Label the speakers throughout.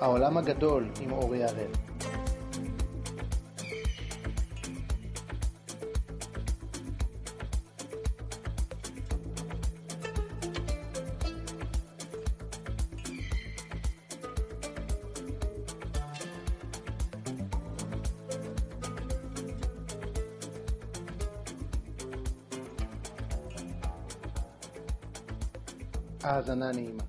Speaker 1: העולם הגדול עם אורי הראל. האזנה נעימה.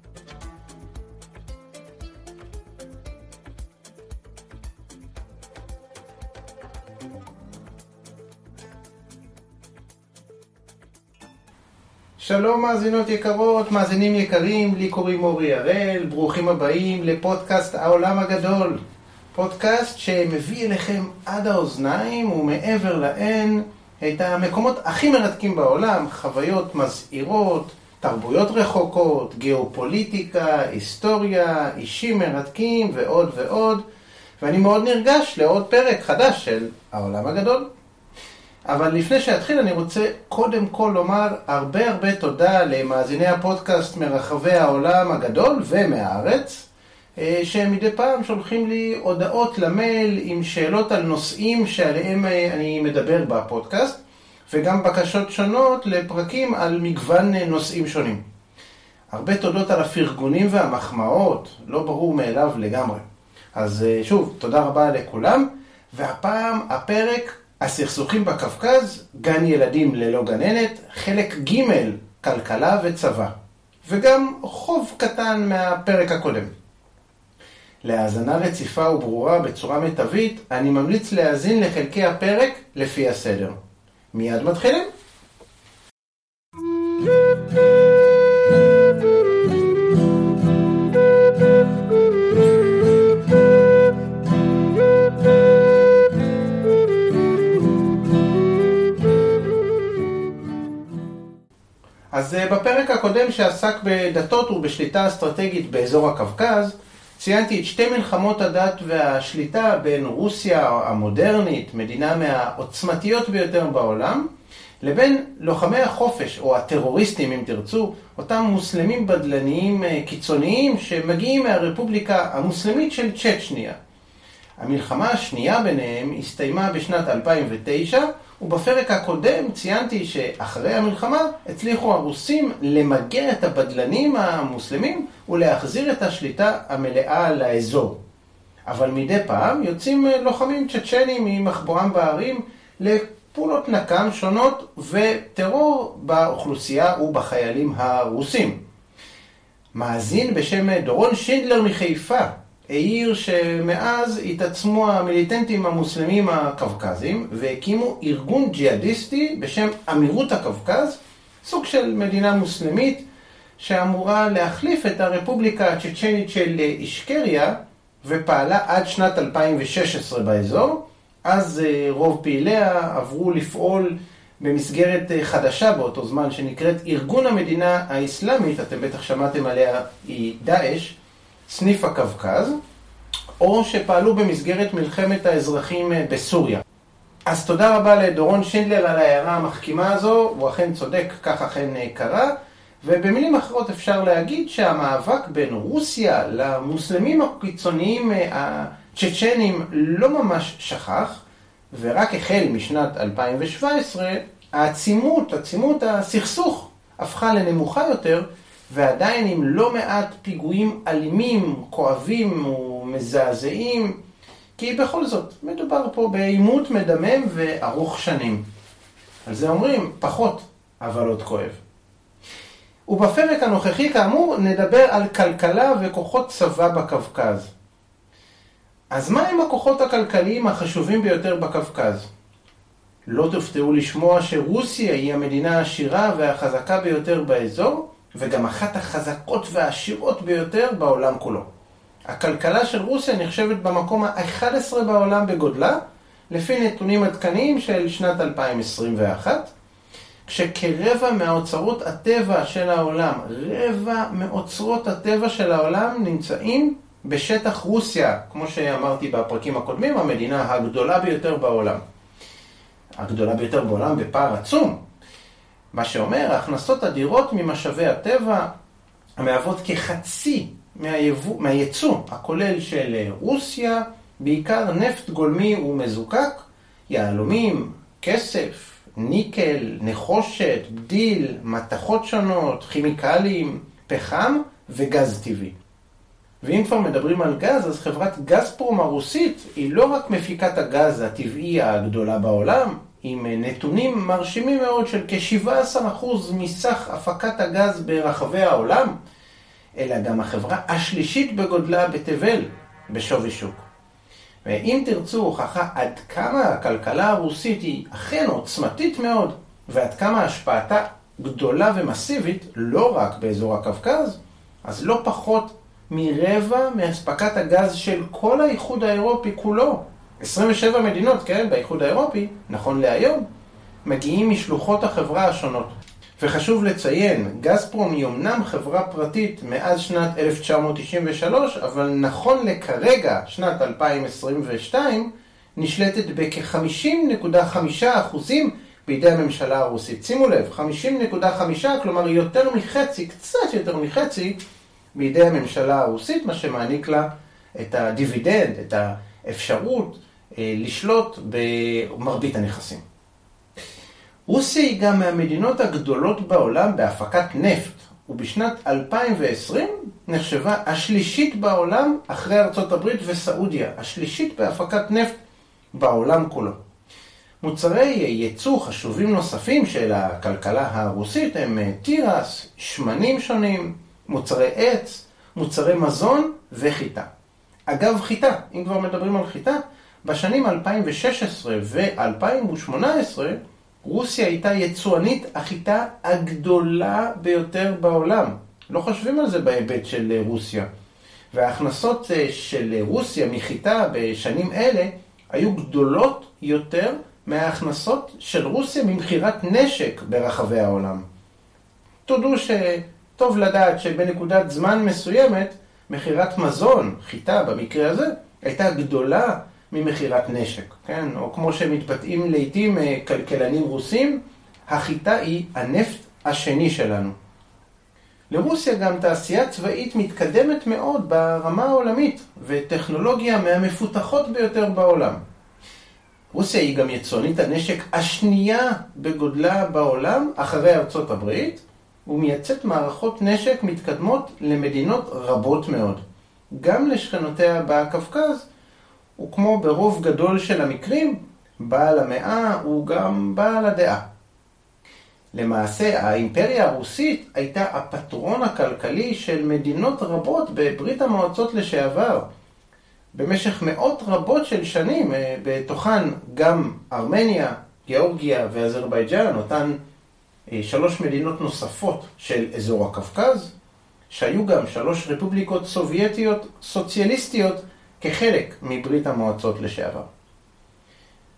Speaker 1: שלום מאזינות יקרות, מאזינים יקרים, לי קוראים אורי הראל, ברוכים הבאים לפודקאסט העולם הגדול. פודקאסט שמביא אליכם עד האוזניים ומעבר להן את המקומות הכי מרתקים בעולם, חוויות מזהירות, תרבויות רחוקות, גיאופוליטיקה, היסטוריה, אישים מרתקים ועוד ועוד. ואני מאוד נרגש לעוד פרק חדש של העולם הגדול. אבל לפני שאתחיל אני רוצה קודם כל לומר הרבה הרבה תודה למאזיני הפודקאסט מרחבי העולם הגדול ומהארץ, אה, שמדי פעם שולחים לי הודעות למייל עם שאלות על נושאים שעליהם אה, אני מדבר בפודקאסט, וגם בקשות שונות לפרקים על מגוון אה, נושאים שונים. הרבה תודות על הפרגונים והמחמאות, לא ברור מאליו לגמרי. אז שוב, תודה רבה לכולם, והפעם הפרק הסכסוכים בקווקז, גן ילדים ללא גננת, חלק ג' כלכלה וצבא, וגם חוב קטן מהפרק הקודם. להאזנה רציפה וברורה בצורה מיטבית, אני ממליץ להאזין לחלקי הפרק לפי הסדר. מיד מתחילים. אז אה, בפרק הקודם שעסק בדתות ובשליטה אסטרטגית באזור הקווקז, ציינתי את שתי מלחמות הדת והשליטה בין רוסיה המודרנית, מדינה מהעוצמתיות ביותר בעולם, לבין לוחמי החופש, או הטרוריסטים אם תרצו, אותם מוסלמים בדלניים אה, קיצוניים שמגיעים מהרפובליקה המוסלמית של צ'צ'ניה. המלחמה השנייה ביניהם הסתיימה בשנת 2009, ובפרק הקודם ציינתי שאחרי המלחמה הצליחו הרוסים למגר את הבדלנים המוסלמים ולהחזיר את השליטה המלאה לאזור. אבל מדי פעם יוצאים לוחמים צ'צ'נים ממחבואם בערים לפעולות נקם שונות וטרור באוכלוסייה ובחיילים הרוסים. מאזין בשם דורון שינדלר מחיפה העיר שמאז התעצמו המיליטנטים המוסלמים הקווקזים והקימו ארגון ג'יהאדיסטי בשם אמירות הקווקז, סוג של מדינה מוסלמית שאמורה להחליף את הרפובליקה הצ'צ'נית של אישקריה ופעלה עד שנת 2016 באזור. אז אה, רוב פעיליה עברו לפעול במסגרת אה, חדשה באותו זמן שנקראת ארגון המדינה האסלאמית, אתם בטח שמעתם עליה, היא דאעש. סניף הקווקז, או שפעלו במסגרת מלחמת האזרחים אה, בסוריה. אז תודה רבה לדורון שינדלר על ההערה המחכימה הזו, הוא אכן צודק, כך אכן אה, קרה. ובמילים אחרות אפשר להגיד שהמאבק בין רוסיה למוסלמים הקיצוניים אה, הצ'צ'נים לא ממש שכח, ורק החל משנת 2017, העצימות, עצימות הסכסוך, הפכה לנמוכה יותר, ועדיין עם לא מעט פיגועים אלימים, כואבים ומזעזעים, כי בכל זאת, מדובר פה בעימות מדמם וארוך שנים. על זה אומרים, פחות, אבל עוד כואב. ובפרק הנוכחי, כאמור, נדבר על כלכלה וכוחות צבא בקווקז. אז מה הם הכוחות הכלכליים החשובים ביותר בקווקז? לא תופתעו לשמוע שרוסיה היא המדינה העשירה והחזקה ביותר באזור, וגם אחת החזקות והעשירות ביותר בעולם כולו. הכלכלה של רוסיה נחשבת במקום ה-11 בעולם בגודלה, לפי נתונים עדכניים של שנת 2021, כשכרבע מאוצרות הטבע של העולם, רבע מאוצרות הטבע של העולם נמצאים בשטח רוסיה, כמו שאמרתי בפרקים הקודמים, המדינה הגדולה ביותר בעולם. הגדולה ביותר בעולם בפער עצום. מה שאומר, הכנסות אדירות ממשאבי הטבע המהוות כחצי מהיבוא, מהייצוא הכולל של רוסיה, בעיקר נפט גולמי ומזוקק, יהלומים, כסף, ניקל, נחושת, בדיל, מתכות שונות, כימיקלים, פחם וגז טבעי. ואם כבר מדברים על גז, אז חברת גזפרום הרוסית היא לא רק מפיקת הגז הטבעי הגדולה בעולם, עם נתונים מרשימים מאוד של כ-17% מסך הפקת הגז ברחבי העולם, אלא גם החברה השלישית בגודלה בתבל, בשווי שוק. ואם תרצו הוכחה עד כמה הכלכלה הרוסית היא אכן עוצמתית מאוד, ועד כמה השפעתה גדולה ומסיבית, לא רק באזור הקווקז, אז לא פחות מרבע מאספקת הגז של כל האיחוד האירופי כולו. 27 מדינות, כן, באיחוד האירופי, נכון להיום, מגיעים משלוחות החברה השונות. וחשוב לציין, גזפרום היא אמנם חברה פרטית מאז שנת 1993, אבל נכון לכרגע, שנת 2022, נשלטת בכ-50.5% בידי הממשלה הרוסית. שימו לב, 50.5, כלומר יותר מחצי, קצת יותר מחצי, בידי הממשלה הרוסית, מה שמעניק לה את הדיבידנד, את האפשרות לשלוט במרבית הנכסים. רוסיה היא גם מהמדינות הגדולות בעולם בהפקת נפט, ובשנת 2020 נחשבה השלישית בעולם אחרי ארצות הברית וסעודיה, השלישית בהפקת נפט בעולם כולו. מוצרי ייצוא חשובים נוספים של הכלכלה הרוסית הם אה, תירס, שמנים שונים, מוצרי עץ, מוצרי מזון וחיטה. אגב חיטה, אם כבר מדברים על חיטה, בשנים 2016 ו-2018 רוסיה הייתה יצואנית החיטה הגדולה ביותר בעולם. לא חושבים על זה בהיבט של רוסיה. וההכנסות אה, של רוסיה מחיטה בשנים אלה היו גדולות יותר מההכנסות של רוסיה ממכירת נשק ברחבי העולם. תודו שטוב לדעת שבנקודת זמן מסוימת מכירת מזון, חיטה במקרה הזה, הייתה גדולה ממכירת נשק, כן? או כמו שמתבטאים לעיתים אה, כלכלנים רוסים, החיטה היא הנפט השני שלנו. לרוסיה גם תעשייה צבאית מתקדמת מאוד ברמה העולמית, וטכנולוגיה מהמפותחות ביותר בעולם. רוסיה היא גם יצואנית הנשק השנייה בגודלה בעולם, אחרי ארצות הברית, ומייצאת מערכות נשק מתקדמות למדינות רבות מאוד. גם לשכנותיה בקווקז, וכמו ברוב גדול של המקרים, בעל המאה הוא גם בעל הדעה. למעשה, האימפריה הרוסית הייתה הפטרון הכלכלי של מדינות רבות בברית המועצות לשעבר. במשך מאות רבות של שנים, אה, בתוכן גם ארמניה, גיאורגיה ואזרבייג'אן, אותן אה, שלוש מדינות נוספות של אזור הקווקז, שהיו גם שלוש רפובליקות סובייטיות סוציאליסטיות כחלק מברית המועצות לשעבר.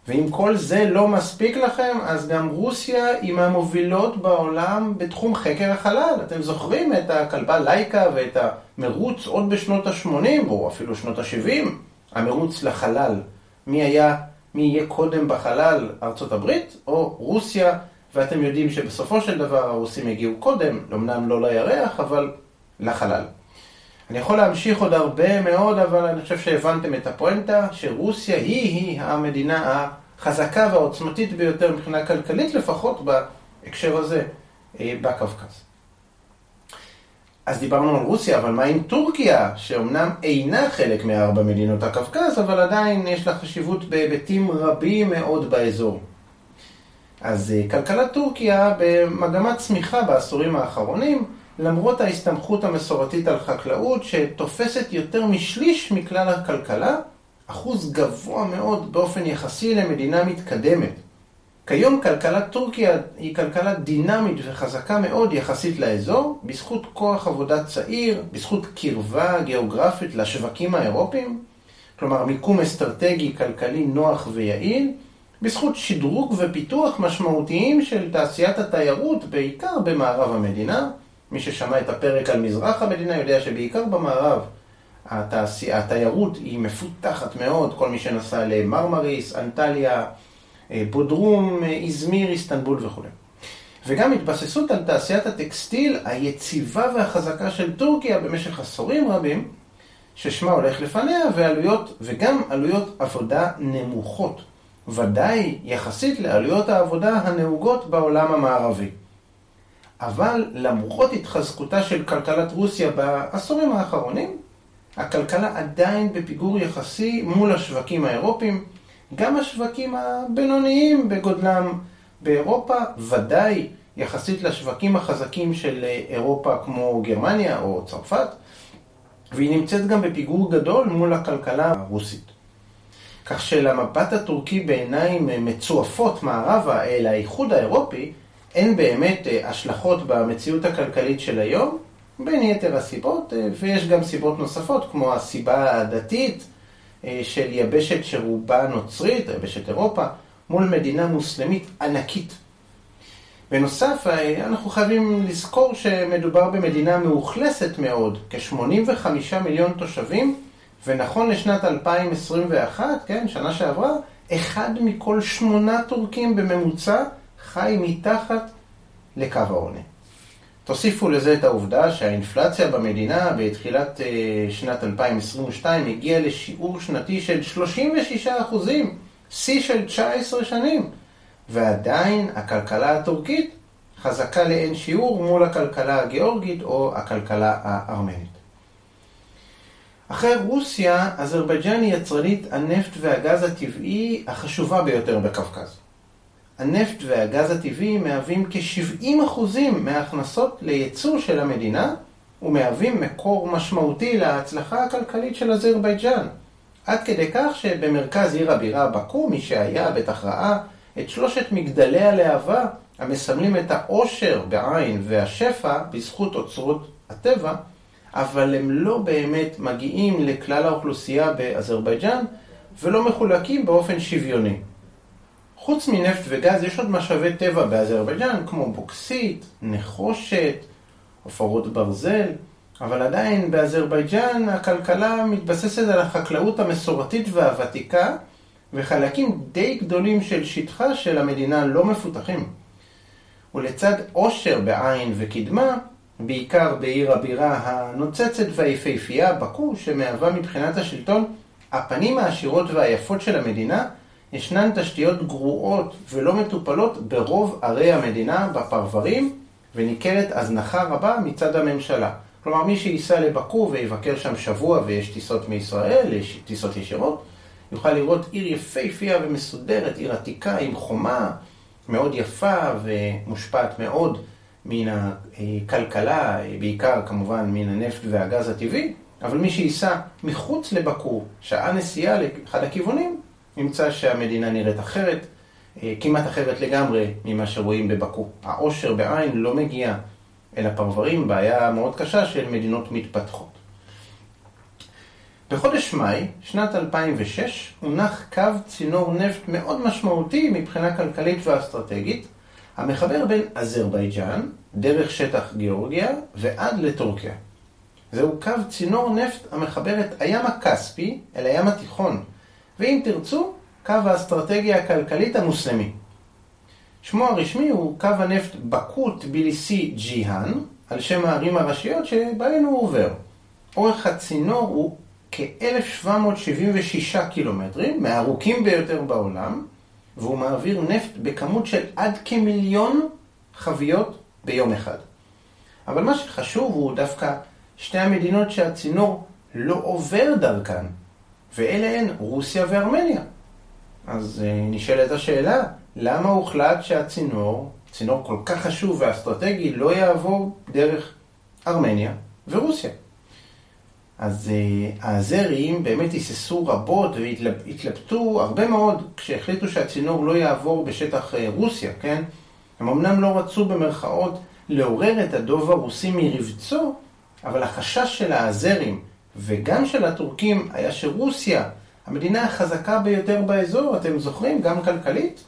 Speaker 1: ואם כל זה לא מספיק לכם, אז גם רוסיה היא מהמובילות בעולם בתחום חקר החלל. אתם זוכרים את הכלבה לייקה ואת המרוץ עוד בשנות ה-80, או אפילו שנות ה-70, המרוץ לחלל. מי היה, מי יהיה קודם בחלל, ארצות הברית או רוסיה? ואתם יודעים שבסופו של דבר הרוסים הגיעו קודם, אמנם לא לירח, אבל לחלל. אני יכול להמשיך עוד הרבה מאוד, אבל אני חושב שהבנתם את הפואנטה, שרוסיה היא-היא המדינה החזקה והעוצמתית ביותר מבחינה כלכלית, לפחות בהקשר הזה, אה, בקווקז. אז דיברנו על רוסיה, אבל מה עם טורקיה, שאומנם אינה חלק מארבע מדינות הקווקז, אבל עדיין יש לה חשיבות בהיבטים רבים מאוד באזור. אז אה, כלכלת טורקיה במגמת צמיחה בעשורים האחרונים, למרות ההסתמכות המסורתית על חקלאות שתופסת יותר משליש מכלל הכלכלה, אחוז גבוה מאוד באופן יחסי למדינה מתקדמת. כיום כלכלת טורקיה היא כלכלה דינמית וחזקה מאוד יחסית לאזור, בזכות כוח עבודה צעיר, בזכות קרבה גיאוגרפית לשווקים האירופיים, כלומר מיקום אסטרטגי כלכלי נוח ויעיל, בזכות שדרוג ופיתוח משמעותיים של תעשיית התיירות, בעיקר במערב המדינה, מי ששמע את הפרק על מזרח המדינה יודע שבעיקר במערב התעשייה, התיירות היא מפותחת מאוד, כל מי שנסע למרמריס, אנטליה, אה, בודרום, אה, איזמיר, איסטנבול וכו'. וגם התבססות על תעשיית הטקסטיל היציבה והחזקה של טורקיה במשך עשורים רבים, ששמה הולך לפניה, ועלויות, וגם עלויות עבודה נמוכות, ודאי יחסית לעלויות העבודה הנהוגות בעולם המערבי. אבל למרות התחזקותה של כלכלת רוסיה בעשורים האחרונים, הכלכלה עדיין בפיגור יחסי מול השווקים האירופיים, גם השווקים הבינוניים בגודלם באירופה, ודאי יחסית לשווקים החזקים של אירופה כמו גרמניה או צרפת, והיא נמצאת גם בפיגור גדול מול הכלכלה הרוסית. כך שלמבט הטורקי בעיניים מצועפות מערבה אל האיחוד האירופי, אין באמת אה, השלכות במציאות הכלכלית של היום, בין יתר הסיבות, אה, ויש גם סיבות נוספות, כמו הסיבה הדתית אה, של יבשת שרובה נוצרית, יבשת אירופה, מול מדינה מוסלמית ענקית. בנוסף, אנחנו חייבים לזכור שמדובר במדינה מאוכלסת מאוד, כ-85 מיליון תושבים, ונכון לשנת 2021, כן, שנה שעברה, אחד מכל שמונה טורקים בממוצע חי מתחת לקו העוני. תוסיפו לזה את העובדה שהאינפלציה במדינה בתחילת אה, שנת 2022 הגיעה לשיעור שנתי של 36 אחוזים, שיא של 19 שנים, ועדיין הכלכלה הטורקית חזקה לאין שיעור מול הכלכלה הגיאורגית או הכלכלה הארמנית. אחרי רוסיה, אזרבייג'ן היא יצרנית הנפט והגז הטבעי החשובה ביותר בקווקז. הנפט והגז הטבעי מהווים כ-70% מההכנסות לייצור של המדינה ומהווים מקור משמעותי להצלחה הכלכלית של אזרבייג'אן. עד כדי כך שבמרכז עיר הבירה באקו, מי שהיה בטח ראה את שלושת מגדלי הלהבה המסמלים את העושר בעין והשפע בזכות אוצרות הטבע, אבל הם לא באמת מגיעים לכלל האוכלוסייה באזרבייג'אן ולא מחולקים באופן שוויוני. חוץ מנפט וגז יש עוד משאבי טבע באזרבייג'אן, כמו בוקסית, נחושת, עופרות ברזל, אבל עדיין באזרבייג'אן הכלכלה מתבססת על החקלאות המסורתית והוותיקה, וחלקים די גדולים של שטחה של המדינה לא מפותחים. ולצד עושר בעין וקדמה, בעיקר בעיר הבירה הנוצצת והיפהפייה, באקו, שמהווה מבחינת השלטון הפנים העשירות והיפות של המדינה, ישנן תשתיות גרועות ולא מטופלות ברוב ערי המדינה בפרברים, וניכרת הזנחה רבה מצד הממשלה. כלומר, מי שייסע לבקו ויבקר שם שבוע ויש טיסות מישראל, יש טיסות ישירות, יוכל לראות עיר יפהפייה ומסודרת, עיר עתיקה עם חומה מאוד יפה ומושפעת מאוד מן הכלכלה, בעיקר כמובן מן הנפט והגז הטבעי, אבל מי שייסע מחוץ לבקו, שעה נסיעה לאחד הכיוונים, נמצא שהמדינה נראית אחרת, אה, כמעט אחרת לגמרי ממה שרואים בבקו. העושר בעין לא מגיע אל הפרברים, בעיה מאוד קשה של מדינות מתפתחות. בחודש מאי, שנת 2006, הונח קו צינור נפט מאוד משמעותי מבחינה כלכלית ואסטרטגית, המחבר בין אזרבייג'אן, דרך שטח גיאורגיה, ועד לטורקיה. זהו קו צינור נפט המחבר את הים הכספי אל הים התיכון, ואם תרצו, קו האסטרטגיה הכלכלית המוסלמי. שמו הרשמי הוא קו הנפט בקוט ביליסי ג'יהאן, על שם הערים הראשיות שבהן הוא עובר. אורך הצינור הוא כ-1776 קילומטרים, מהארוכים ביותר בעולם, והוא מעביר נפט בכמות של עד כמיליון חביות ביום אחד. אבל מה שחשוב הוא דווקא שתי המדינות שהצינור לא עובר דרכן, ואלה הן רוסיה וארמניה. אז אה, נשאלת השאלה, למה הוחלט שהצינור, צינור כל כך חשוב ואסטרטגי, לא יעבור דרך ארמניה ורוסיה? אז האזרים באמת היססו רבות והתלבטו הרבה מאוד כשהחליטו שהצינור לא יעבור בשטח uh, רוסיה, כן? הם אמנם לא רצו במרכאות לעורר את הדוב הרוסי מרבצו, אבל החשש של האזרים וגם של הטורקים היה שרוסיה, המדינה החזקה ביותר באזור, אתם זוכרים, גם כלכלית,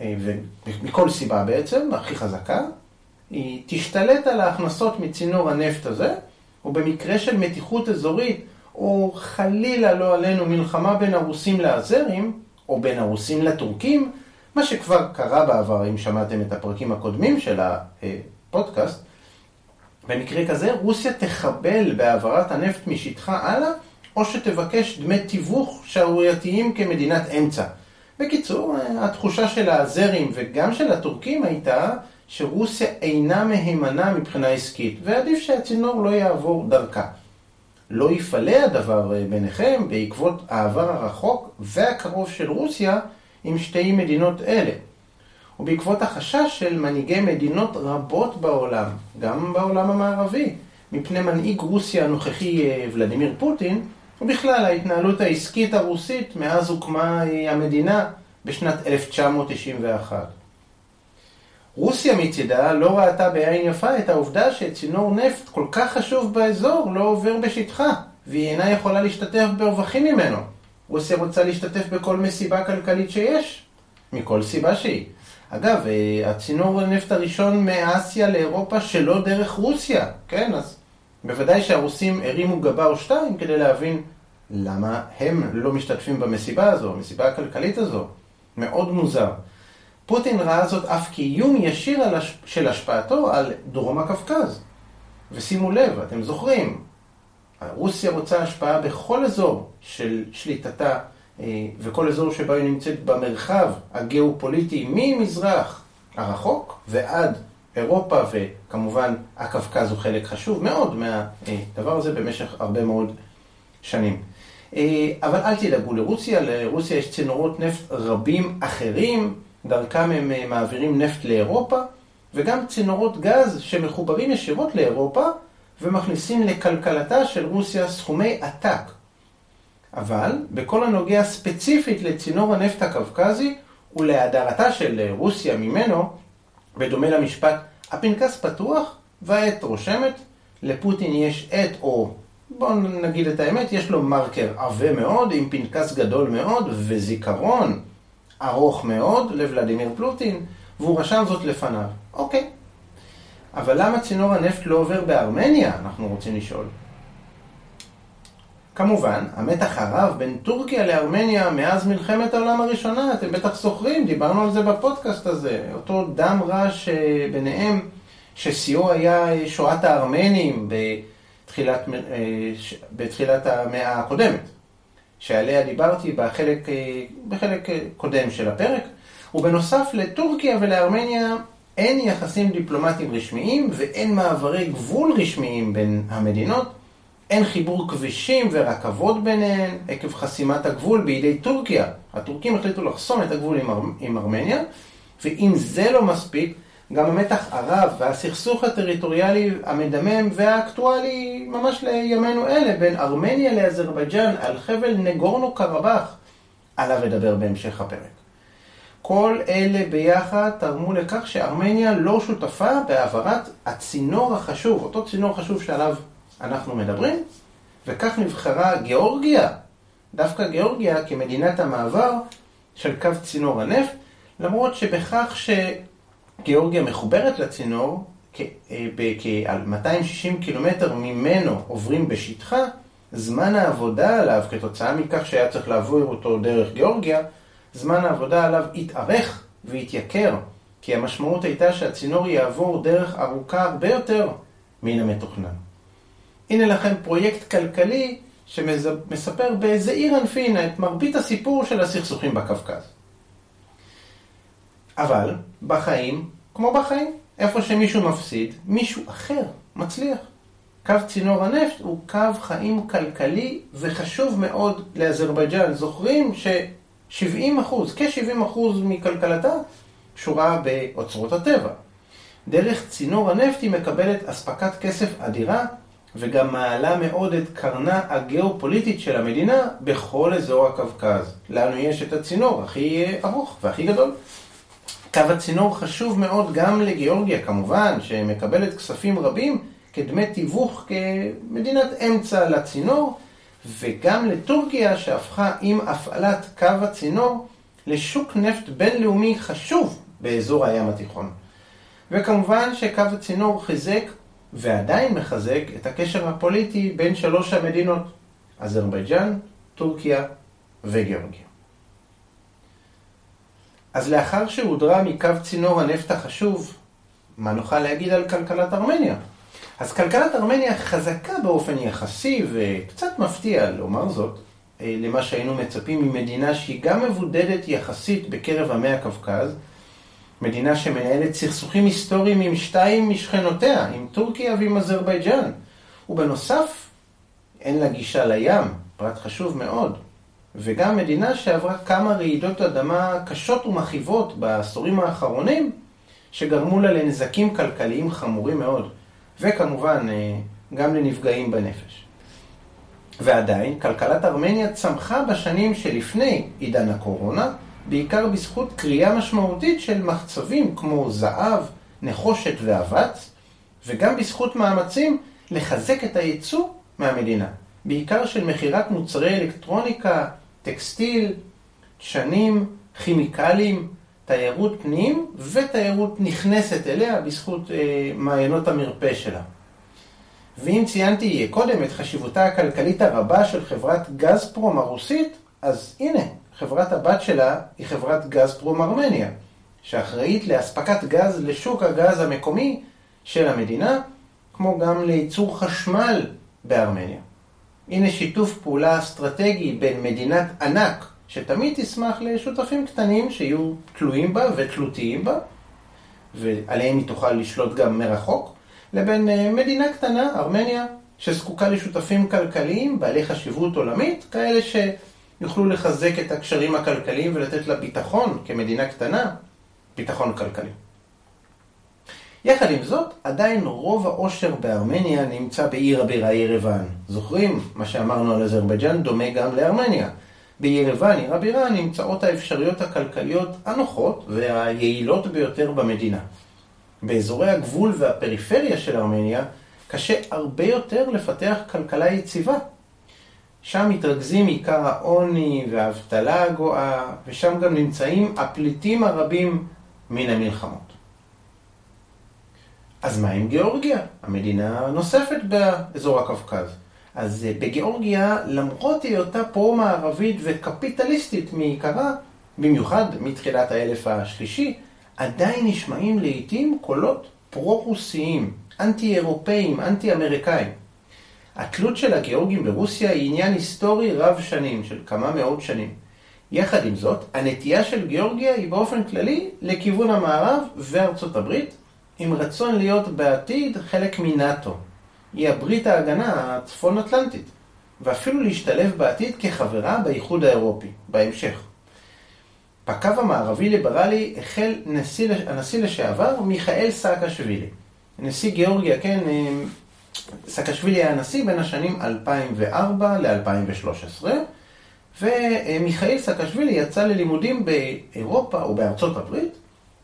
Speaker 1: אה, ומכל סיבה בעצם, הכי חזקה, היא תשתלט על ההכנסות מצינור הנפט הזה, ובמקרה של מתיחות אזורית, או חלילה לא עלינו מלחמה בין הרוסים לאזרים, או בין הרוסים לטורקים, מה שכבר קרה בעבר, אם שמעתם את הפרקים הקודמים של הפודקאסט, במקרה כזה רוסיה תחבל בהעברת הנפט משטחה הלאה, או שתבקש דמי תיווך שערורייתיים כמדינת אמצע. בקיצור, התחושה של האזרים וגם של הטורקים הייתה שרוסיה אינה מהימנה מבחינה עסקית, ועדיף שהצינור לא יעבור דרכה. לא יפלא הדבר ביניכם בעקבות העבר הרחוק והקרוב של רוסיה עם שתי מדינות אלה. ובעקבות החשש של מנהיגי מדינות רבות בעולם, גם בעולם המערבי, מפני מנהיג רוסיה הנוכחי ולדימיר פוטין, ובכלל ההתנהלות העסקית הרוסית מאז הוקמה המדינה בשנת 1991. רוסיה מצידה לא ראתה בעין יפה את העובדה שצינור נפט כל כך חשוב באזור לא עובר בשטחה, והיא אינה יכולה להשתתף ברווחים ממנו. רוסיה רוצה להשתתף בכל מסיבה כלכלית שיש, מכל סיבה שהיא. אגב, הצינור הנפט הראשון מאסיה לאירופה שלא דרך רוסיה, כן? אז בוודאי שהרוסים הרימו גבה או שתיים כדי להבין למה הם לא משתתפים במסיבה הזו, המסיבה הכלכלית הזו. מאוד מוזר. פוטין ראה זאת אף כאיום ישיר של השפעתו על דרום הקווקז. ושימו לב, אתם זוכרים, רוסיה רוצה השפעה בכל אזור של שליטתה אה, וכל אזור שבו היא נמצאת במרחב הגיאופוליטי ממזרח הרחוק ועד אירופה וכמובן הקווקז הוא חלק חשוב מאוד מהדבר הזה במשך הרבה מאוד שנים. אה, אבל אל תדאגו לרוסיה, לרוסיה יש צינורות נפט רבים אחרים, דרכם הם אה, מעבירים נפט לאירופה, וגם צינורות גז שמחוברים ישירות לאירופה ומכניסים לכלכלתה של רוסיה סכומי עתק. אבל בכל הנוגע ספציפית לצינור הנפט הקווקזי ולהדרתה של רוסיה ממנו, בדומה למשפט הפנקס פתוח והעת רושמת, לפוטין יש עת או בואו נגיד את האמת, יש לו מרקר עבה מאוד, עם פנקס גדול מאוד, וזיכרון ארוך מאוד לוולדימיר פלוטין, והוא רשם זאת לפניו. אוקיי. אבל למה צינור הנפט לא עובר בארמניה, אנחנו רוצים לשאול. כמובן, המתח הרב בין טורקיה לארמניה מאז מלחמת העולם הראשונה, אתם בטח זוכרים, דיברנו על זה בפודקאסט הזה, אותו דם רע שביניהם, ששיאו היה שואת הארמנים, ב... תחילת, אה, בתחילת המאה הקודמת, שעליה דיברתי בחלק, אה, בחלק אה, קודם של הפרק, ובנוסף לטורקיה ולארמניה אין יחסים דיפלומטיים רשמיים ואין מעברי גבול רשמיים בין המדינות, אין חיבור כבישים ורכבות ביניהן עקב חסימת הגבול בידי טורקיה. הטורקים החליטו לחסום את הגבול עם, אר... עם ארמניה, ואם זה לא מספיק, גם המתח הרב והסכסוך הטריטוריאלי המדמם והאקטואלי ממש לימינו אלה בין ארמניה לאזרבייג'אן על חבל נגורנו קרבאח, עליו אדבר בהמשך הפרק. כל אלה ביחד תרמו לכך שארמניה לא שותפה בהעברת הצינור החשוב, אותו צינור חשוב שעליו אנחנו מדברים, וכך נבחרה גיאורגיה, דווקא גיאורגיה כמדינת המעבר של קו צינור הנפט, למרות שבכך ש... גיאורגיה מחוברת לצינור, כ-260 אה, קילומטר ממנו עוברים בשטחה, זמן העבודה עליו, כתוצאה מכך שהיה צריך לעבור אותו דרך גיאורגיה, זמן העבודה עליו התארך והתייקר, כי המשמעות הייתה שהצינור יעבור דרך ארוכה הרבה יותר מן המתוכנן. הנה לכם פרויקט כלכלי שמספר בזעיר אנפין את מרבית הסיפור של הסכסוכים בקווקז. אבל בחיים, כמו בחיים, איפה שמישהו מפסיד, מישהו אחר מצליח. קו צינור הנפט הוא קו חיים כלכלי וחשוב מאוד לאזרבייג'אן. זוכרים ש-70 אחוז, כ-70 אחוז מכלכלתה שורה באוצרות הטבע. דרך צינור הנפט היא מקבלת אספקת כסף אדירה וגם מעלה מאוד את קרנה הגיאופוליטית של המדינה בכל אזור הקווקז. לנו יש את הצינור הכי ארוך והכי גדול. קו הצינור חשוב מאוד גם לגיאורגיה כמובן, שמקבלת כספים רבים כדמי תיווך כמדינת אמצע לצינור, וגם לטורקיה שהפכה עם הפעלת קו הצינור לשוק נפט בינלאומי חשוב באזור הים התיכון. וכמובן שקו הצינור חיזק ועדיין מחזק את הקשר הפוליטי בין שלוש המדינות, אזרבייג'אן, טורקיה וגיאורגיה. אז לאחר שהודרה מקו צינור הנפט החשוב, מה נוכל להגיד על כלכלת ארמניה? אז כלכלת ארמניה חזקה באופן יחסי וקצת מפתיע לומר זאת, אה, למה שהיינו מצפים ממדינה שהיא גם מבודדת יחסית בקרב עמי הקווקז, מדינה שמנהלת סכסוכים היסטוריים עם שתיים משכנותיה, עם טורקיה ועם אזרבייג'אן. ובנוסף, אין לה גישה לים, פרט חשוב מאוד. וגם מדינה שעברה כמה רעידות אדמה קשות ומכאיבות בעשורים האחרונים, שגרמו לה לנזקים כלכליים חמורים מאוד. וכמובן, אה, גם לנפגעים בנפש. ועדיין, כלכלת ארמניה צמחה בשנים שלפני עידן הקורונה, בעיקר בזכות קריאה משמעותית של מחצבים כמו זהב, נחושת ואבץ, וגם בזכות מאמצים לחזק את הייצוא מהמדינה, בעיקר של מכירת מוצרי אלקטרוניקה, טקסטיל, דשנים, כימיקלים, תיירות פנים ותיירות נכנסת אליה בזכות אה, מעיינות המרפא שלה. ואם ציינתי קודם את חשיבותה הכלכלית הרבה של חברת גזפרום הרוסית, אז הנה, חברת הבת שלה היא חברת גזפרום ארמניה, שאחראית לאספקת גז לשוק הגז המקומי של המדינה, כמו גם לייצור חשמל בארמניה. הנה שיתוף פעולה אסטרטגי בין מדינת ענק, שתמיד תשמח לשותפים קטנים שיהיו תלויים בה ותלותיים בה, ועליהם היא תוכל לשלוט גם מרחוק, לבין אה, מדינה קטנה, ארמניה, שזקוקה לשותפים כלכליים בעלי חשיבות עולמית, כאלה שיוכלו לחזק את הקשרים הכלכליים ולתת לה ביטחון כמדינה קטנה, ביטחון כלכלי. יחד עם זאת, עדיין רוב העושר בארמניה נמצא בעיר הבירה ירוון. זוכרים? מה שאמרנו על אזרבייג'אן דומה גם לארמניה. בירוון, עיר הבירה, נמצאות האפשרויות הכלכליות הנוחות והיעילות ביותר במדינה. באזורי הגבול והפריפריה של ארמניה קשה הרבה יותר לפתח כלכלה יציבה. שם מתרכזים עיקר העוני והאבטלה הגואה, ושם גם נמצאים הפליטים הרבים מן המלחמות. אז מה עם גיאורגיה? המדינה הנוספת באזור הקווקז. אז אה, בגיאורגיה, למרות היותה פרו-מערבית וקפיטליסטית מעיקרה, במיוחד מתחילת האלף השלישי, עדיין נשמעים לעיתים קולות פרו-רוסיים, אנטי-אירופאים, אנטי-אמריקאים. התלות של הגיאורגים ברוסיה היא עניין היסטורי רב שנים, של כמה מאות שנים. יחד עם זאת, הנטייה של גיאורגיה היא באופן כללי לכיוון המערב וארצות הברית, עם רצון להיות בעתיד חלק מנאט"ו. היא הברית ההגנה הצפון-אטלנטית, ואפילו להשתלב בעתיד כחברה באיחוד האירופי, בהמשך. בקו המערבי-ליברלי החל נשיא, הנשיא לשעבר מיכאל סאקשווילי. נשיא גיאורגיה, כן, סאקשווילי היה נשיא בין השנים 2004 ל-2013, ומיכאל סאקשווילי יצא ללימודים באירופה או בארצות הברית,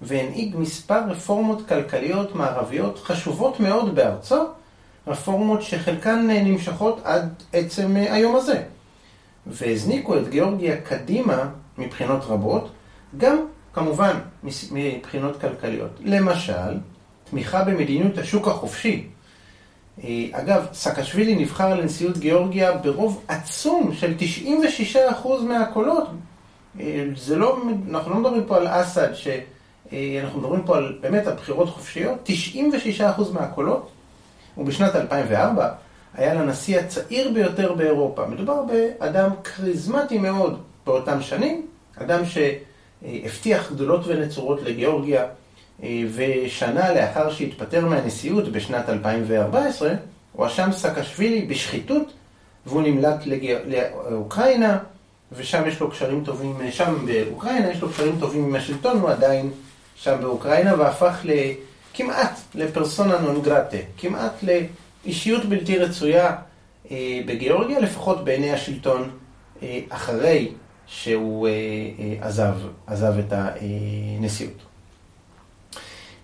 Speaker 1: והנהיג מספר רפורמות כלכליות מערביות חשובות מאוד בארצו, רפורמות שחלקן נמשכות עד עצם היום הזה. והזניקו את גיאורגיה קדימה מבחינות רבות, גם כמובן מבחינות כלכליות. למשל, תמיכה במדיניות השוק החופשי. אה, אגב, סקשווילי נבחר לנשיאות גיאורגיה ברוב עצום של 96% מהקולות. אה, זה לא, אנחנו לא מדברים פה על אסד, שאנחנו מדברים פה על באמת על בחירות חופשיות, 96% מהקולות, ובשנת 2004 היה לנשיא הצעיר ביותר באירופה. מדובר באדם כריזמטי מאוד באותם שנים, אדם שהבטיח גדולות ונצורות לגיאורגיה, ושנה לאחר שהתפטר מהנשיאות בשנת 2014, הואשם סקשווילי בשחיתות, והוא נמלט לגיא... לאוקראינה, ושם יש לו קשרים טובים, שם באוקראינה יש לו קשרים טובים עם השלטון, הוא עדיין שם באוקראינה, והפך כמעט לפרסונה נון גרטה, כמעט לאישיות בלתי רצויה אה, בגיאורגיה, לפחות בעיני השלטון, אה, אחרי שהוא אה, אה, עזב, עזב את הנשיאות.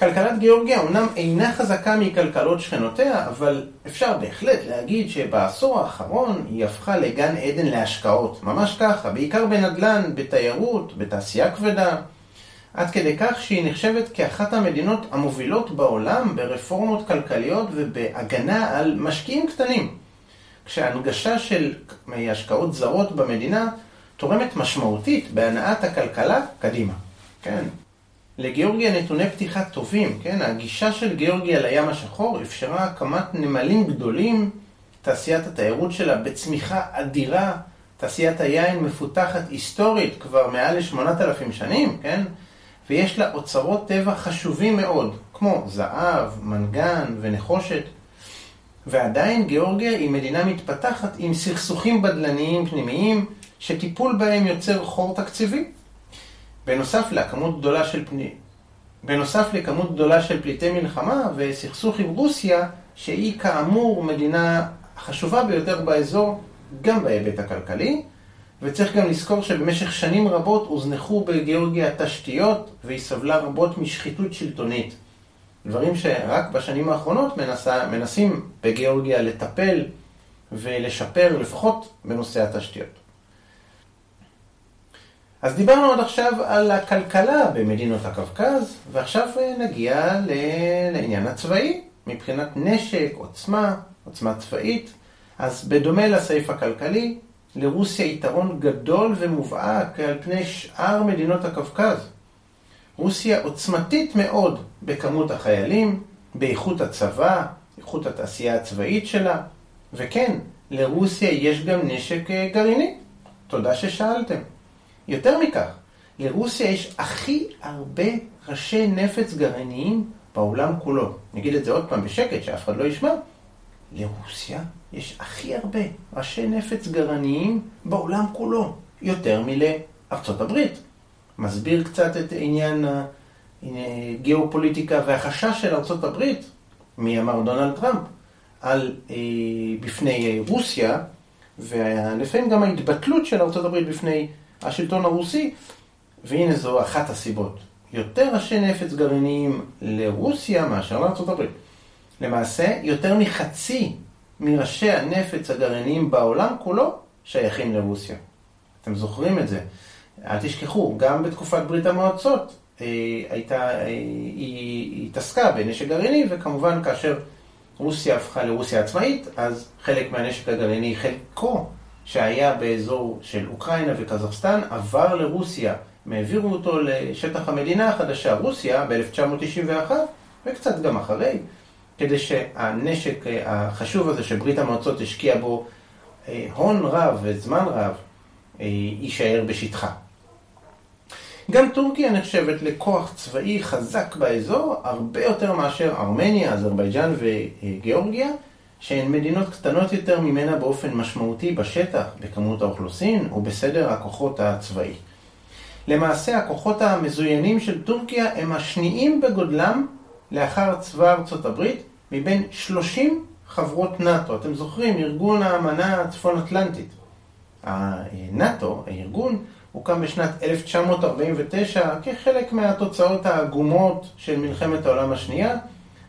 Speaker 1: כלכלת גיאורגיה אומנם אינה חזקה מכלכלות שכנותיה, אבל אפשר בהחלט להגיד שבעשור האחרון היא הפכה לגן עדן להשקעות. ממש ככה, בעיקר בנדל"ן, בתיירות, בתעשייה כבדה. עד כדי כך שהיא נחשבת כאחת המדינות המובילות בעולם ברפורמות כלכליות ובהגנה על משקיעים קטנים. כשהנגשה של השקעות זרות במדינה תורמת משמעותית בהנעת הכלכלה קדימה. כן. לגיאורגיה נתוני פתיחה טובים, כן? הגישה של גיאורגיה לים השחור אפשרה הקמת נמלים גדולים, תעשיית התיירות שלה בצמיחה אדירה, תעשיית היין מפותחת היסטורית כבר מעל ל-8,000 שנים, כן? ויש לה אוצרות טבע חשובים מאוד, כמו זהב, מנגן ונחושת. ועדיין גיאורגיה היא מדינה מתפתחת עם סכסוכים בדלניים פנימיים, שטיפול בהם יוצר חור תקציבי. בנוסף לכמות גדולה של פני... בנוסף לכמות גדולה של פליטי מלחמה וסכסוך עם רוסיה, שהיא כאמור מדינה החשובה ביותר באזור, גם בהיבט הכלכלי, וצריך גם לזכור שבמשך שנים רבות הוזנחו בגיאורגיה התשתיות, והיא סבלה רבות משחיתות שלטונית. דברים שרק בשנים האחרונות מנסה, מנסים בגיאורגיה לטפל ולשפר, לפחות בנושא התשתיות. אז דיברנו עד עכשיו על הכלכלה במדינות הקווקז, ועכשיו נגיע לעניין הצבאי, מבחינת נשק, עוצמה, עוצמה צבאית. אז בדומה לסעיף הכלכלי, לרוסיה יתרון גדול ומובהק על פני שאר מדינות הקווקז. רוסיה עוצמתית מאוד בכמות החיילים, באיכות הצבא, איכות התעשייה הצבאית שלה, וכן, לרוסיה יש גם נשק אה, גרעיני. תודה ששאלתם. יותר מכך, לרוסיה יש הכי הרבה ראשי נפץ גרעיניים בעולם כולו. נגיד את זה עוד פעם בשקט, שאף אחד לא ישמע. לרוסיה יש הכי הרבה ראשי נפץ גרעיניים בעולם כולו, יותר מלארצות הברית. מסביר קצת את עניין הגיאופוליטיקה והחשש של ארצות הברית, מי אמר דונלד טראמפ, על, אה, בפני רוסיה, ולפעמים גם ההתבטלות של ארצות הברית בפני השלטון הרוסי, והנה זו אחת הסיבות. יותר ראשי נפץ גרעיניים לרוסיה מאשר הברית. למעשה, יותר מחצי מראשי הנפץ הגרעיניים בעולם כולו שייכים לרוסיה. אתם זוכרים את זה. אל תשכחו, גם בתקופת ברית המועצות אה, הייתה, אה, היא התעסקה בנשק גרעיני, וכמובן כאשר רוסיה הפכה לרוסיה עצמאית, אז חלק מהנשק הגרעיני, חלקו שהיה באזור של אוקראינה וקזחסטן, עבר לרוסיה. הם העבירו אותו לשטח המדינה החדשה, רוסיה, ב-1991, וקצת גם אחרי, כדי שהנשק אה, החשוב הזה שברית המועצות השקיעה בו אה, הון רב וזמן רב, אה, יישאר בשטחה. גם טורקיה נחשבת לכוח צבאי חזק באזור, הרבה יותר מאשר ארמניה, אזרבייג'אן וגיאורגיה, שהן מדינות קטנות יותר ממנה באופן משמעותי בשטח, בכמות האוכלוסין ובסדר הכוחות הצבאי. למעשה הכוחות המזוינים של טורקיה הם השניים בגודלם לאחר צבא ארצות הברית מבין 30 חברות נאט"ו. אתם זוכרים, ארגון האמנה הצפון-אטלנטית. הנאט"ו, הארגון, הוקם בשנת 1949 כחלק מהתוצאות העגומות של מלחמת העולם השנייה,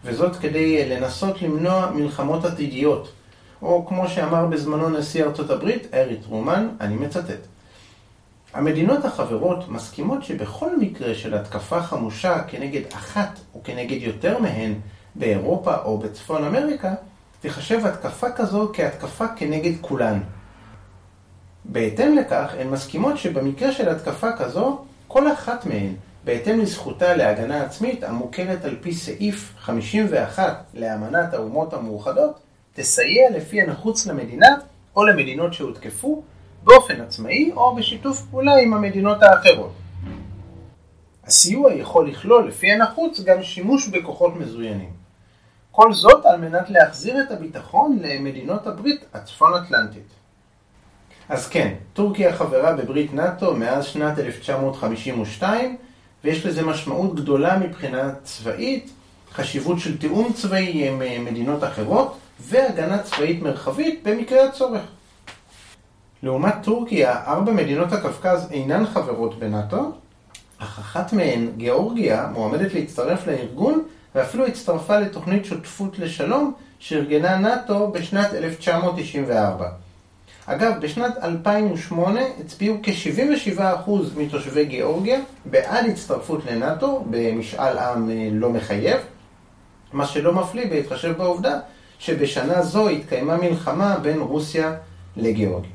Speaker 1: וזאת כדי לנסות למנוע מלחמות עתידיות. או כמו שאמר בזמנו נשיא ארצות הברית, ארי טרומן, אני מצטט: המדינות החברות מסכימות שבכל מקרה של התקפה חמושה כנגד אחת או כנגד יותר מהן באירופה או בצפון אמריקה, תחשב התקפה כזו כהתקפה כנגד כולן. בהתאם לכך, הן מסכימות שבמקרה של התקפה כזו, כל אחת מהן, בהתאם לזכותה להגנה עצמית המוכרת על פי סעיף 51 לאמנת האומות המאוחדות, תסייע לפי הנחוץ למדינה או למדינות שהותקפו באופן עצמאי או בשיתוף פעולה עם המדינות האחרות. הסיוע יכול לכלול, לפי הנחוץ, גם שימוש בכוחות מזוינים. כל זאת על מנת להחזיר את הביטחון למדינות הברית הצפון-אטלנטית. אז כן, טורקיה חברה בברית נאט"ו מאז שנת 1952, ויש לזה משמעות גדולה מבחינה צבאית, חשיבות של תיאום צבאי עם אה, מדינות אחרות, והגנה צבאית מרחבית במקרה הצורך. לעומת טורקיה, ארבע מדינות הקווקז אינן חברות בנאט"ו, אך אחת מהן, גיאורגיה, מועמדת להצטרף לארגון ואפילו הצטרפה לתוכנית שותפות לשלום שארגנה נאט"ו בשנת 1994. אגב, בשנת 2008 הצביעו כ-77% מתושבי גיאורגיה בעד הצטרפות לנאט"ו במשאל עם אה, לא מחייב, מה שלא מפליא בהתחשב בעובדה שבשנה זו התקיימה מלחמה בין רוסיה לגיאורגיה.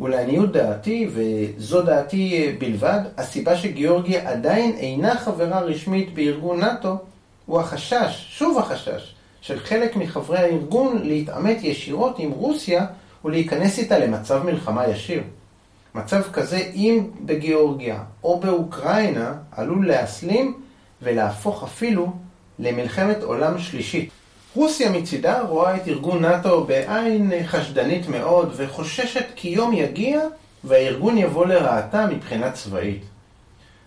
Speaker 1: ולעניות דעתי, וזו דעתי בלבד, הסיבה שגיאורגיה עדיין אינה חברה רשמית בארגון נאט"ו, הוא החשש, שוב החשש, של חלק מחברי הארגון להתעמת ישירות עם רוסיה ולהיכנס איתה למצב מלחמה ישיר. מצב כזה, אם בגיאורגיה או באוקראינה, עלול להסלים ולהפוך אפילו למלחמת עולם שלישית. רוסיה מצידה רואה את ארגון נאט"ו בעין חשדנית מאוד וחוששת כי יום יגיע והארגון יבוא לרעתה מבחינה צבאית.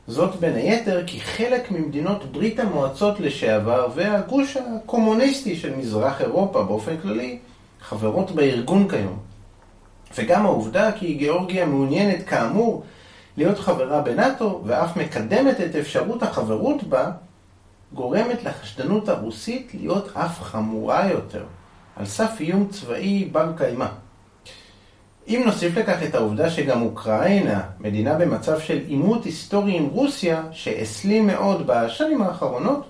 Speaker 1: זאת בין היתר כי חלק ממדינות ברית המועצות לשעבר והגוש הקומוניסטי של מזרח אירופה באופן כללי חברות בארגון כיום. וגם העובדה כי גיאורגיה מעוניינת כאמור להיות חברה בנאט"ו ואף מקדמת את אפשרות החברות בה גורמת לחשדנות הרוסית להיות אף חמורה יותר, על סף איום צבאי בר קיימא. אם נוסיף לכך את העובדה שגם אוקראינה, מדינה במצב של עימות היסטורי עם רוסיה, שהסלים מאוד בשנים האחרונות,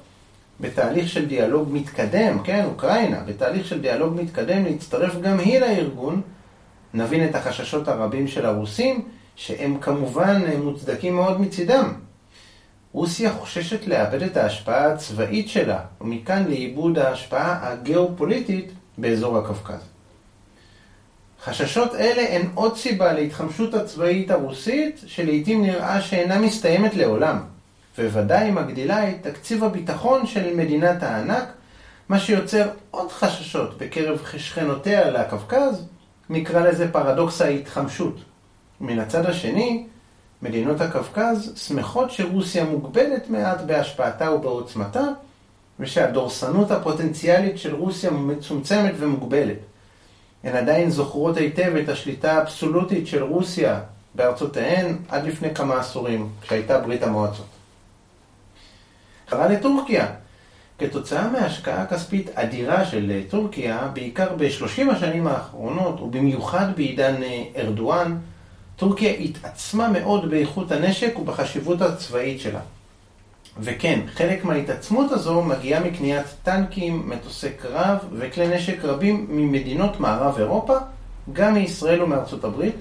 Speaker 1: בתהליך של דיאלוג מתקדם, כן, אוקראינה, בתהליך של דיאלוג מתקדם להצטרף גם היא לארגון, נבין את החששות הרבים של הרוסים, שהם כמובן מוצדקים מאוד מצידם. רוסיה חוששת לאבד את ההשפעה הצבאית שלה, ומכאן לאיבוד ההשפעה הגיאופוליטית באזור הקווקז. חששות אלה הן עוד סיבה להתחמשות הצבאית הרוסית, שלעיתים נראה שאינה מסתיימת לעולם, ובוודאי מגדילה את תקציב הביטחון של מדינת הענק, מה שיוצר עוד חששות בקרב שכנותיה לקווקז, נקרא לזה פרדוקס ההתחמשות. מן הצד השני, מדינות הקווקז שמחות שרוסיה מוגבלת מעט בהשפעתה ובעוצמתה, ושהדורסנות הפוטנציאלית של רוסיה מצומצמת ומוגבלת. הן עדיין זוכרות היטב את השליטה האבסולוטית של רוסיה בארצותיהן עד לפני כמה עשורים, כשהייתה ברית המועצות. קרה לטורקיה. כתוצאה מהשקעה כספית אדירה של טורקיה, בעיקר בשלושים השנים האחרונות, ובמיוחד בעידן ארדואן, טורקיה התעצמה מאוד באיכות הנשק ובחשיבות הצבאית שלה. וכן, חלק מההתעצמות הזו מגיעה מקניית טנקים, מטוסי קרב וכלי נשק רבים ממדינות מערב אירופה, גם מישראל ומארצות הברית.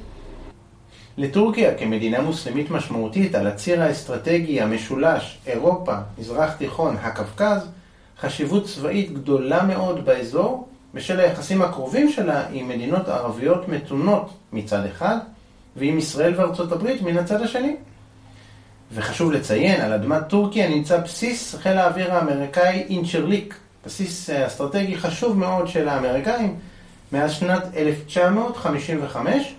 Speaker 1: לטורקיה כמדינה מוסלמית משמעותית על הציר האסטרטגי המשולש אירופה, מזרח תיכון, הקווקז, חשיבות צבאית גדולה מאוד באזור בשל היחסים הקרובים שלה עם מדינות ערביות מתונות מצד אחד ועם ישראל וארצות הברית מן הצד השני. וחשוב לציין, על אדמת טורקיה נמצא בסיס חיל האוויר האמריקאי אינצ'רליק, בסיס אה, אסטרטגי חשוב מאוד של האמריקאים מאז שנת 1955,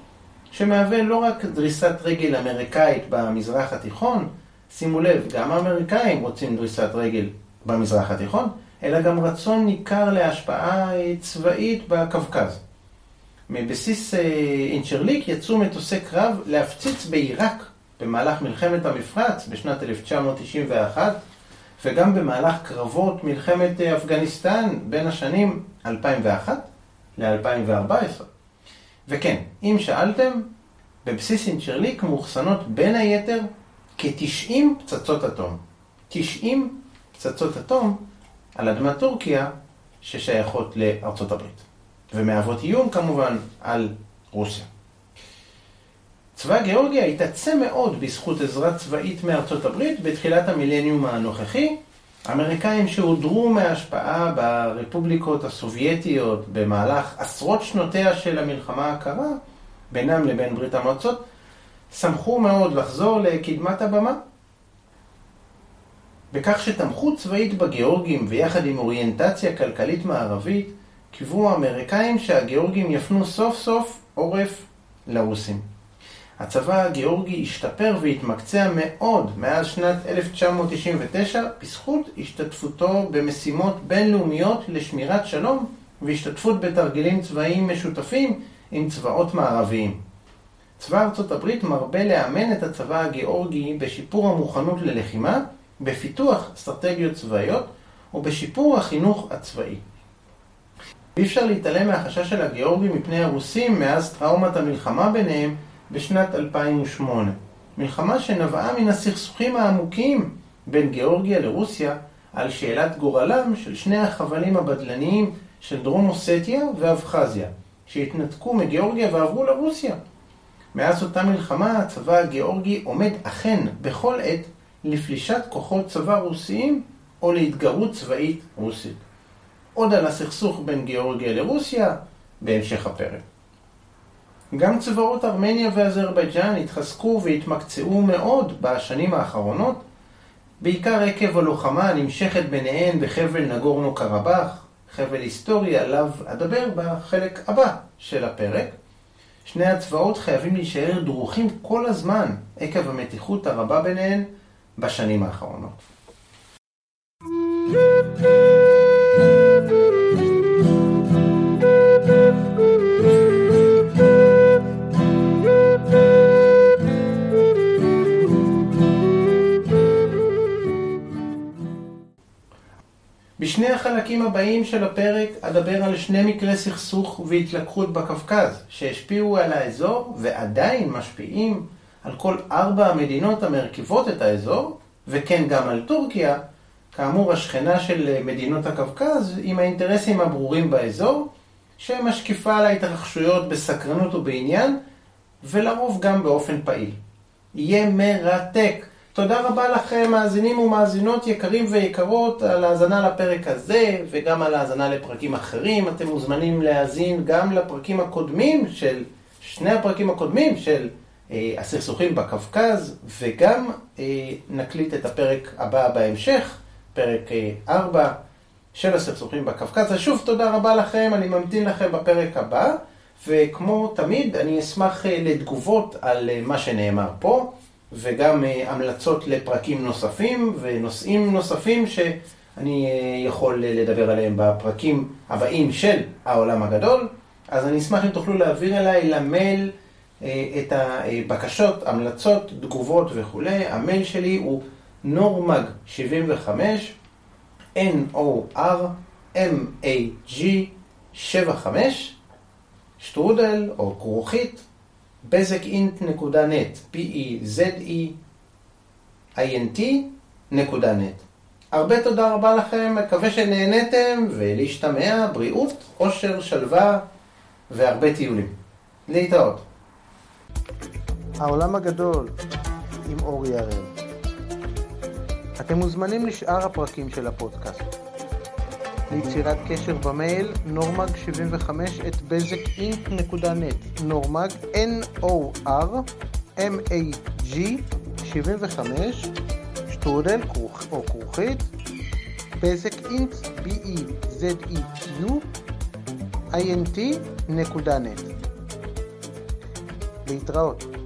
Speaker 1: שמהווה לא רק דריסת רגל אמריקאית במזרח התיכון, שימו לב, גם האמריקאים רוצים דריסת רגל במזרח התיכון, אלא גם רצון ניכר להשפעה צבאית בקווקז. מבסיס אה, אינצ'רליק יצאו מטוסי קרב להפציץ בעיראק במהלך מלחמת המפרץ בשנת 1991 וגם במהלך קרבות מלחמת אה, אפגניסטן בין השנים 2001 ל-2014. וכן, אם שאלתם, בבסיס אינצ'רליק מאוחסנות בין היתר כ-90 פצצות אטום. 90 פצצות אטום על אדמת טורקיה ששייכות לארצות הברית. ומהוות איום כמובן על רוסיה. צבא גיאורגיה התעצם מאוד בזכות עזרה צבאית מארצות הברית בתחילת המילניום הנוכחי. האמריקאים שהודרו מההשפעה ברפובליקות הסובייטיות במהלך עשרות שנותיה של המלחמה הקרה בינם לבין ברית המועצות, שמחו מאוד לחזור לקדמת הבמה. בכך שתמכו צבאית בגיאורגים ויחד עם אוריינטציה כלכלית מערבית, קיוו האמריקאים שהגיאורגים יפנו סוף סוף עורף לרוסים. הצבא הגיאורגי השתפר והתמקצע מאוד מאז שנת 1999 בזכות השתתפותו במשימות בינלאומיות לשמירת שלום והשתתפות בתרגילים צבאיים משותפים עם צבאות מערביים. צבא ארצות הברית מרבה לאמן את הצבא הגיאורגי בשיפור המוכנות ללחימה, בפיתוח אסטרטגיות צבאיות ובשיפור החינוך הצבאי. אי אפשר להתעלם מהחשש של הגיאורגים מפני הרוסים מאז טראומת המלחמה ביניהם בשנת 2008. מלחמה שנבעה מן הסכסוכים העמוקים בין גיאורגיה לרוסיה על שאלת גורלם של שני החבלים הבדלניים של דרום אוסטיה ואבחזיה, שהתנתקו מגיאורגיה ועברו לרוסיה. מאז אותה מלחמה הצבא הגיאורגי עומד אכן בכל עת לפלישת כוחות צבא רוסיים או להתגרות צבאית רוסית. עוד על הסכסוך בין גיאורגיה לרוסיה בהמשך הפרק. גם צבאות ארמניה ואזרבייג'אן התחזקו והתמקצעו מאוד בשנים האחרונות, בעיקר עקב הלוחמה הנמשכת ביניהן בחבל נגורנו קרבאח, חבל היסטורי עליו אדבר בחלק הבא של הפרק. שני הצבאות חייבים להישאר דרוכים כל הזמן עקב המתיחות הרבה ביניהן בשנים האחרונות. בשני החלקים הבאים של הפרק אדבר על שני מקרי סכסוך והתלקחות בקווקז שהשפיעו על האזור ועדיין משפיעים על כל ארבע המדינות המרכיבות את האזור וכן גם על טורקיה, כאמור השכנה של מדינות הקווקז עם האינטרסים הברורים באזור שמשקיפה על ההתרחשויות בסקרנות ובעניין ולרוב גם באופן פעיל. יהיה מרתק. תודה רבה לכם, מאזינים ומאזינות יקרים ויקרות, על האזנה לפרק הזה וגם על האזנה לפרקים אחרים. אתם מוזמנים להאזין גם לפרקים הקודמים של, שני הפרקים הקודמים של אה, הסכסוכים בקווקז, וגם אה, נקליט את הפרק הבא בהמשך, פרק אה, 4 של הסכסוכים בקווקז. אז שוב, תודה רבה לכם, אני ממתין לכם בפרק הבא, וכמו תמיד, אני אשמח אה, לתגובות על אה, מה שנאמר פה. וגם אה, המלצות לפרקים נוספים ונושאים נוספים שאני אה, יכול אה, לדבר עליהם בפרקים הבאים של העולם הגדול. אז אני אשמח אם תוכלו להעביר אליי למייל את הבקשות, המלצות, תגובות וכולי. המייל שלי הוא נורמג75, N-O-R-M-A-G 75, שטרודל או כרוכית בזקאינט.נט, p-e-z-e-i-n-t.net. הרבה תודה רבה לכם, מקווה שנהנתם, ולהשתמע, בריאות, עושר, שלווה והרבה טיולים. להתראות. העולם הגדול עם אורי הראל. אתם מוזמנים לשאר הפרקים של הפודקאסט. ליצירת קשר במייל נורמג75 את בזק.אינק.נט נורמג N-O-R-M-A-G 75 שטרודל או כרוכית בזק אינט B-E-Z-E-U int.net להתראות